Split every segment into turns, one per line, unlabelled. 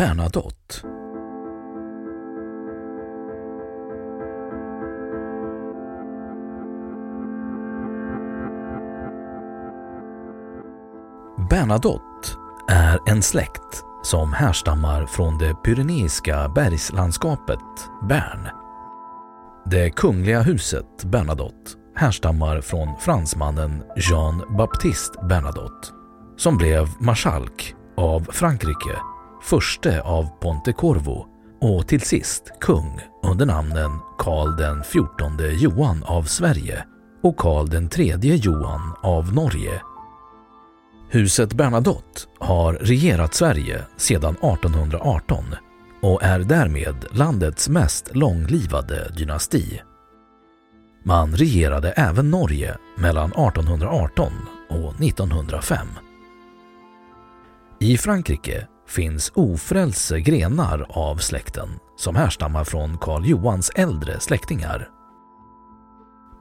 Bernadotte Bernadotte är en släkt som härstammar från det pyreneiska bergslandskapet Bern. Det kungliga huset Bernadotte härstammar från fransmannen Jean-Baptiste Bernadotte som blev marskalk av Frankrike, förste av Pontecorvo och till sist kung under namnen Karl den XIV Johan av Sverige och Karl den tredje Johan av Norge. Huset Bernadotte har regerat Sverige sedan 1818 och är därmed landets mest långlivade dynasti. Man regerade även Norge mellan 1818 och 1905. I Frankrike finns ofrälse grenar av släkten som härstammar från Karl Johans äldre släktingar.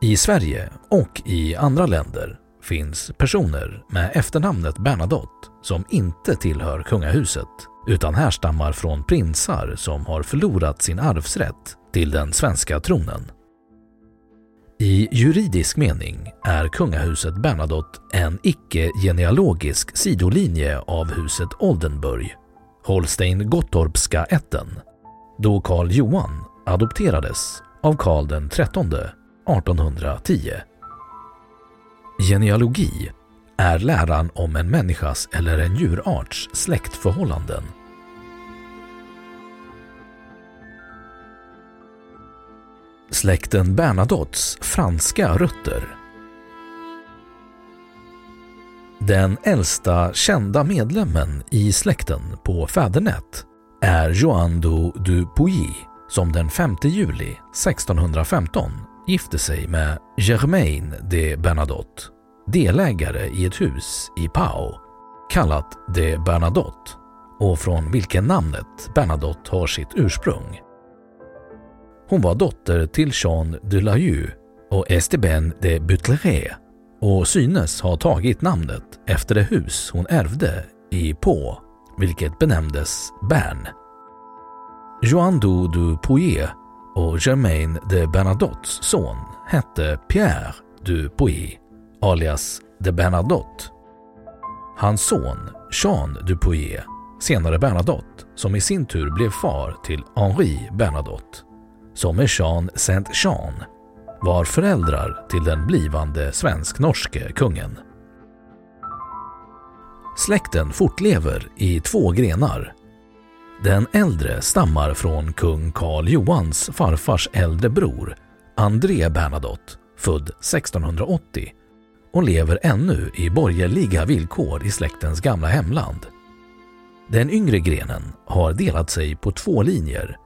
I Sverige och i andra länder finns personer med efternamnet Bernadotte som inte tillhör kungahuset utan härstammar från prinsar som har förlorat sin arvsrätt till den svenska tronen. I juridisk mening är kungahuset Bernadotte en icke-genealogisk sidolinje av huset Oldenburg, Holstein-Gottorpska ätten, då Karl Johan adopterades av Karl XIII 1810. Genealogi är läran om en människas eller en djurarts släktförhållanden. Släkten Bernadottes franska rötter Den äldsta kända medlemmen i släkten på fädernet är Joando du Pouilly som den 5 juli 1615 gifte sig med Germaine de Bernadotte, delägare i ett hus i Pau kallat de Bernadotte och från vilken namnet Bernadotte har sitt ursprung. Hon var dotter till Jean de Layu och Esteban de Butleré och synes ha tagit namnet efter det hus hon ärvde i Pau, vilket benämndes Bern. Joan du Pouillet och Germaine de Bernadottes son hette Pierre du Pouilly, alias de Bernadotte. Hans son Jean du Pouillet, senare Bernadotte, som i sin tur blev far till Henri Bernadotte, som är Jean Saint-Jean, var föräldrar till den blivande svensk-norske kungen. Släkten fortlever i två grenar. Den äldre stammar från kung Karl Johans farfars äldre bror, André Bernadotte, född 1680 och lever ännu i borgerliga villkor i släktens gamla hemland. Den yngre grenen har delat sig på två linjer.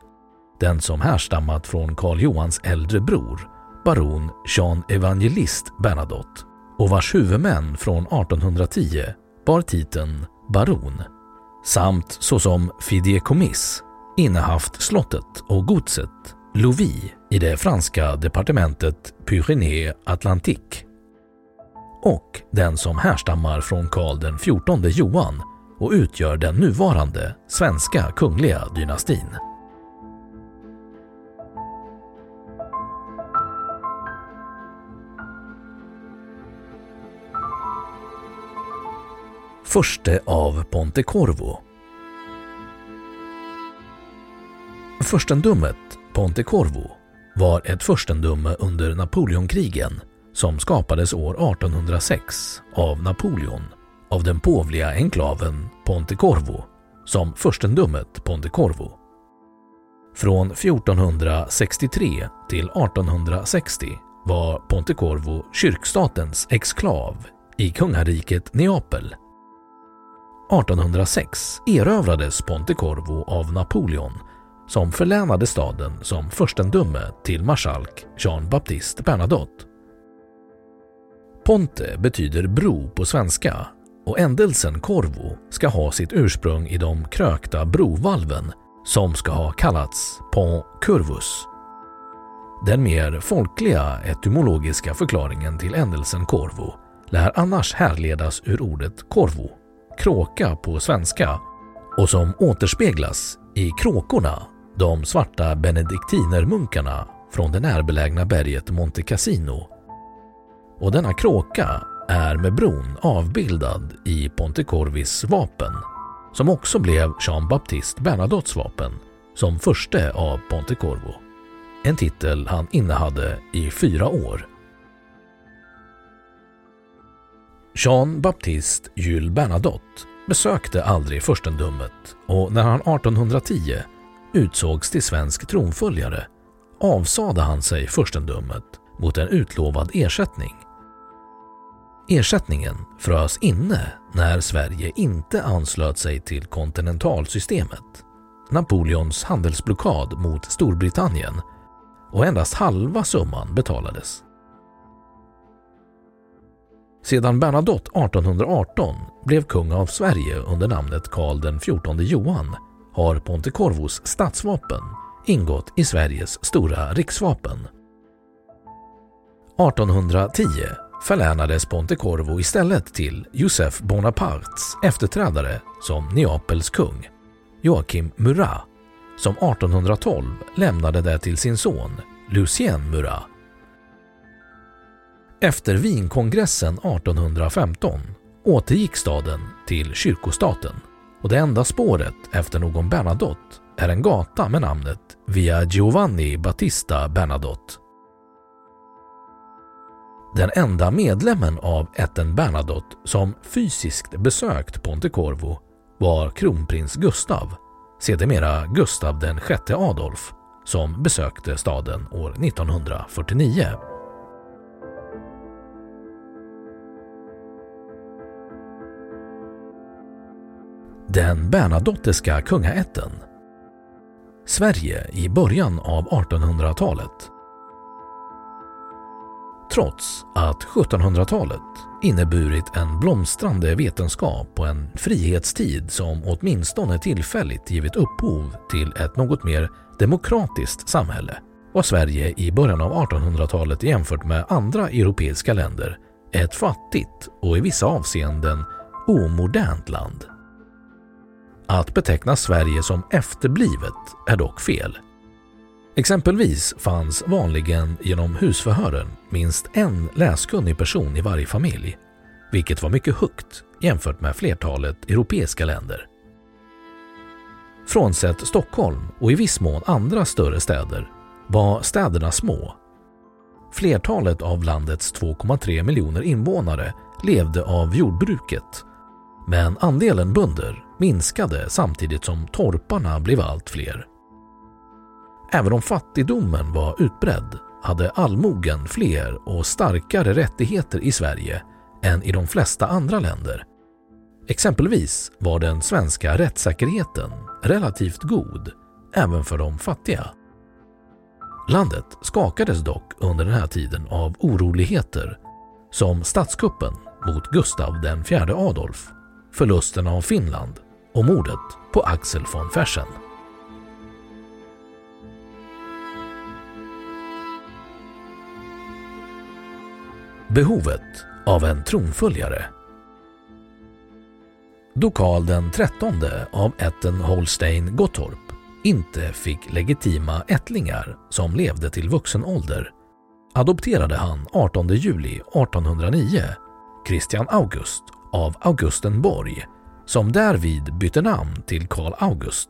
Den som härstammat från Karl Johans äldre bror, baron Jean Evangelist Bernadotte och vars huvudmän från 1810 bar titeln baron samt såsom fideikommiss innehaft slottet och godset Louvis i det franska departementet Pyrénées-Atlantique och den som härstammar från Karl den XIV Johan och utgör den nuvarande svenska kungliga dynastin. Förste av Pontecorvo Förstendömet Pontecorvo var ett furstendöme under Napoleonkrigen som skapades år 1806 av Napoleon av den påvliga enklaven Pontecorvo som furstendömet Pontecorvo. Från 1463 till 1860 var Pontecorvo kyrkstatens exklav i kungariket Neapel. 1806 erövrades Pontecorvo av Napoleon som förlänade staden som furstendöme till marskalk Jean Baptiste Bernadotte. Ponte betyder bro på svenska och ändelsen Corvo ska ha sitt ursprung i de krökta brovalven som ska ha kallats Pont Curvus. Den mer folkliga etymologiska förklaringen till ändelsen Corvo lär annars härledas ur ordet corvo, kråka på svenska och som återspeglas i kråkorna de svarta benediktinermunkarna från det närbelägna berget Monte Cassino. Och denna kråka är med bron avbildad i Pontecorvis vapen som också blev Jean Baptiste Bernadottes vapen som förste av Pontecorvo. En titel han innehade i fyra år. Jean Baptiste Jules Bernadotte besökte aldrig furstendömet och när han 1810 utsågs till svensk tronföljare avsade han sig furstendömet mot en utlovad ersättning. Ersättningen frös inne när Sverige inte anslöt sig till kontinentalsystemet, Napoleons handelsblockad mot Storbritannien och endast halva summan betalades. Sedan Bernadotte 1818 blev kung av Sverige under namnet Karl den XIV Johan har Pontecorvos statsvapen ingått i Sveriges stora riksvapen. 1810 förlänades Pontecorvo istället till Joseph Bonapartes efterträdare som Neapels kung, Joakim Murat, som 1812 lämnade det till sin son Lucien Murat. Efter Wienkongressen 1815 återgick staden till kyrkostaten och det enda spåret efter någon Bernadotte är en gata med namnet Via Giovanni Battista Bernadotte. Den enda medlemmen av ätten Bernadotte som fysiskt besökt Pontecorvo var kronprins Gustav, sedermera Gustav den sjätte Adolf, som besökte staden år 1949. Den Bernadotteska kungaätten Sverige i början av 1800-talet Trots att 1700-talet inneburit en blomstrande vetenskap och en frihetstid som åtminstone tillfälligt givit upphov till ett något mer demokratiskt samhälle var Sverige i början av 1800-talet jämfört med andra europeiska länder ett fattigt och i vissa avseenden omodernt land. Att beteckna Sverige som efterblivet är dock fel. Exempelvis fanns vanligen genom husförhören minst en läskunnig person i varje familj, vilket var mycket högt jämfört med flertalet europeiska länder. Frånsett Stockholm och i viss mån andra större städer var städerna små. Flertalet av landets 2,3 miljoner invånare levde av jordbruket men andelen bönder minskade samtidigt som torparna blev allt fler. Även om fattigdomen var utbredd hade allmogen fler och starkare rättigheter i Sverige än i de flesta andra länder. Exempelvis var den svenska rättssäkerheten relativt god även för de fattiga. Landet skakades dock under den här tiden av oroligheter som statskuppen mot Gustav IV Adolf, förlusten av Finland och mordet på Axel von Fersen. Behovet av en tronföljare Då Karl den trettonde av ätten Holstein Gottorp inte fick legitima ättlingar som levde till vuxen ålder adopterade han 18 juli 1809 Christian August av Augustenborg som därvid bytte namn till Karl August.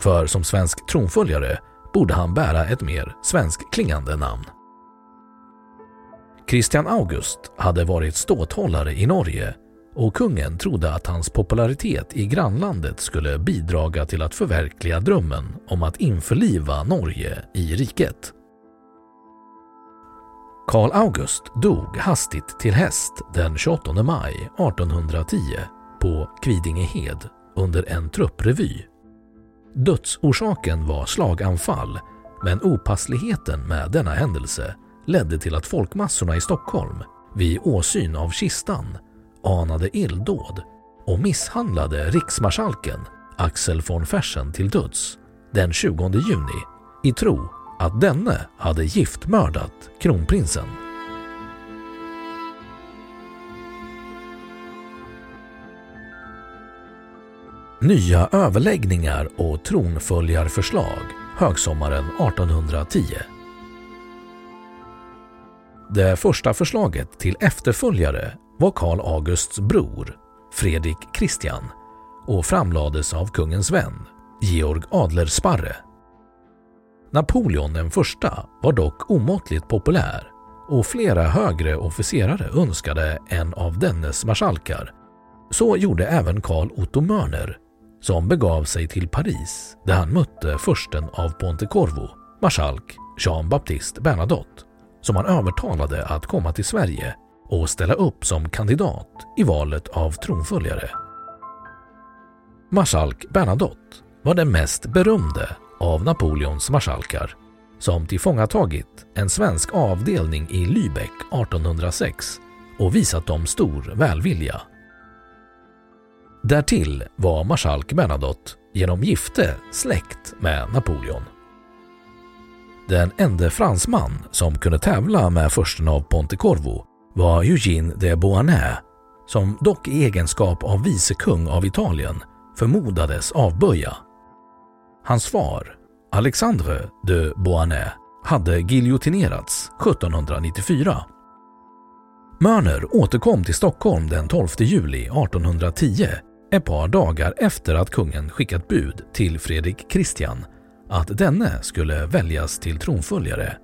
För som svensk tronföljare borde han bära ett mer svenskklingande namn. Christian August hade varit ståthållare i Norge och kungen trodde att hans popularitet i grannlandet skulle bidraga till att förverkliga drömmen om att införliva Norge i riket. Karl August dog hastigt till häst den 28 maj 1810 på Kvidingehed under en trupprevy. Dödsorsaken var slaganfall men opassligheten med denna händelse ledde till att folkmassorna i Stockholm vid åsyn av kistan anade illdåd och misshandlade riksmarskalken Axel von Fersen till döds den 20 juni i tro att denne hade giftmördat kronprinsen. Nya överläggningar och tronföljarförslag högsommaren 1810. Det första förslaget till efterföljare var Karl Augusts bror, Fredrik Christian, och framlades av kungens vän, Georg Adlersparre. Napoleon den första var dock omåttligt populär och flera högre officerare önskade en av dennes marskalkar. Så gjorde även Karl Otto Mörner som begav sig till Paris där han mötte försten av Pontecorvo, marskalk Jean-Baptiste Bernadotte, som han övertalade att komma till Sverige och ställa upp som kandidat i valet av tronföljare. Marskalk Bernadotte var den mest berömde av Napoleons marskalkar som tillfångatagit en svensk avdelning i Lübeck 1806 och visat dem stor välvilja. Därtill var marskalk Bernadotte genom gifte släkt med Napoleon. Den enda fransman som kunde tävla med försten av Pontecorvo var Eugène de Beauharnais som dock i egenskap av vicekung av Italien förmodades avböja. Hans far, Alexandre de Beauharnais, hade giljotinerats 1794. Mörner återkom till Stockholm den 12 juli 1810 ett par dagar efter att kungen skickat bud till Fredrik Christian att denne skulle väljas till tronföljare.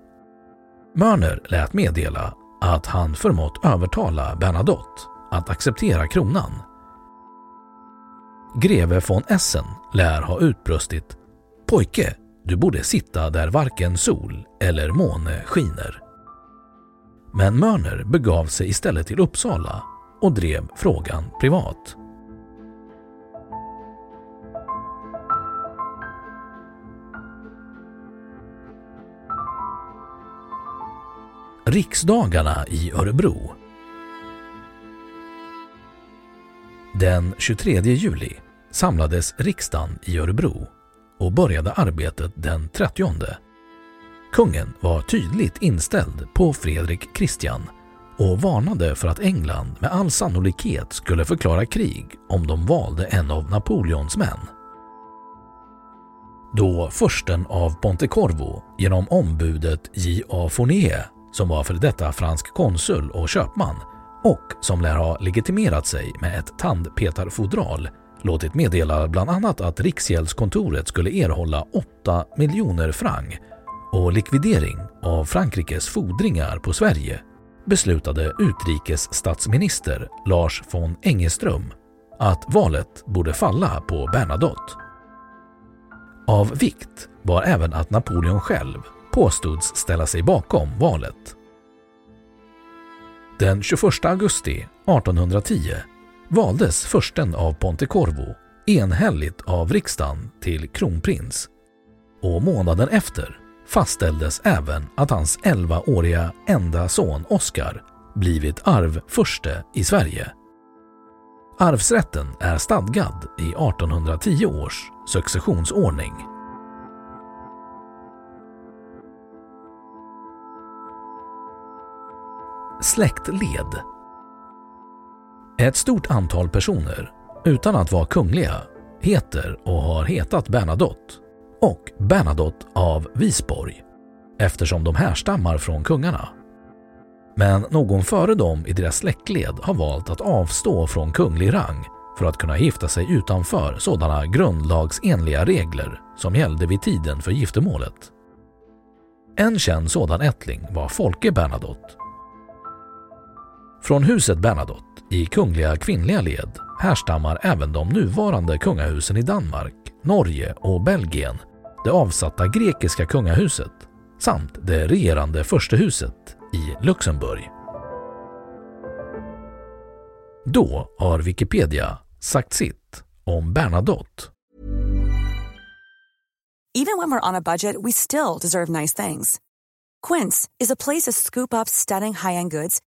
Mörner lät meddela att han förmått övertala Bernadotte att acceptera kronan. Greve von Essen lär ha utbrustit ”Pojke, du borde sitta där varken sol eller måne skiner”. Men Mörner begav sig istället till Uppsala och drev frågan privat. Riksdagarna i Örebro Den 23 juli samlades riksdagen i Örebro och började arbetet den 30. Kungen var tydligt inställd på Fredrik Christian och varnade för att England med all sannolikhet skulle förklara krig om de valde en av Napoleons män. Då försten av Pontecorvo genom ombudet J.A. Fournier som var för detta fransk konsul och köpman och som lär ha legitimerat sig med ett tandpetarfodral låtit meddela bland annat att Riksgäldskontoret skulle erhålla 8 miljoner franc och likvidering av Frankrikes fordringar på Sverige beslutade utrikesstatsminister Lars von Engeström att valet borde falla på Bernadotte. Av vikt var även att Napoleon själv påstods ställa sig bakom valet. Den 21 augusti 1810 valdes försten av Pontecorvo enhälligt av riksdagen till kronprins och månaden efter fastställdes även att hans 11-åriga enda son Oscar blivit arvförste i Sverige. Arvsrätten är stadgad i 1810 års successionsordning. Släktled. Ett stort antal personer, utan att vara kungliga, heter och har hetat Bernadotte och Bernadotte av Visborg eftersom de härstammar från kungarna. Men någon före dem i deras släktled har valt att avstå från kunglig rang för att kunna gifta sig utanför sådana grundlagsenliga regler som gällde vid tiden för giftermålet. En känd sådan ättling var Folke Bernadotte. Från huset Bernadotte i kungliga kvinnliga led härstammar även de nuvarande kungahusen i Danmark, Norge och Belgien, det avsatta grekiska kungahuset samt det regerande förstehuset i Luxemburg. Då har Wikipedia sagt sitt om Bernadotte.
Even when we're on a budget we still deserve nice things. Quince is a place to scoop up stunning high-end goods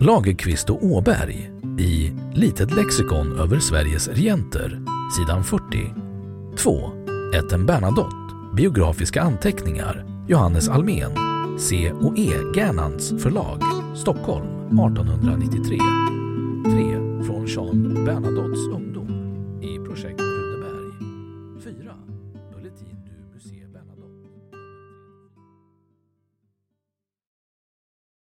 Lagerqvist och Åberg i Litet lexikon över Sveriges regenter, sidan 40. 2. Etten Bernadotte, biografiska anteckningar, Johannes Almen, C och E Gernandts förlag, Stockholm 1893. 3. Från Jean Bernadottes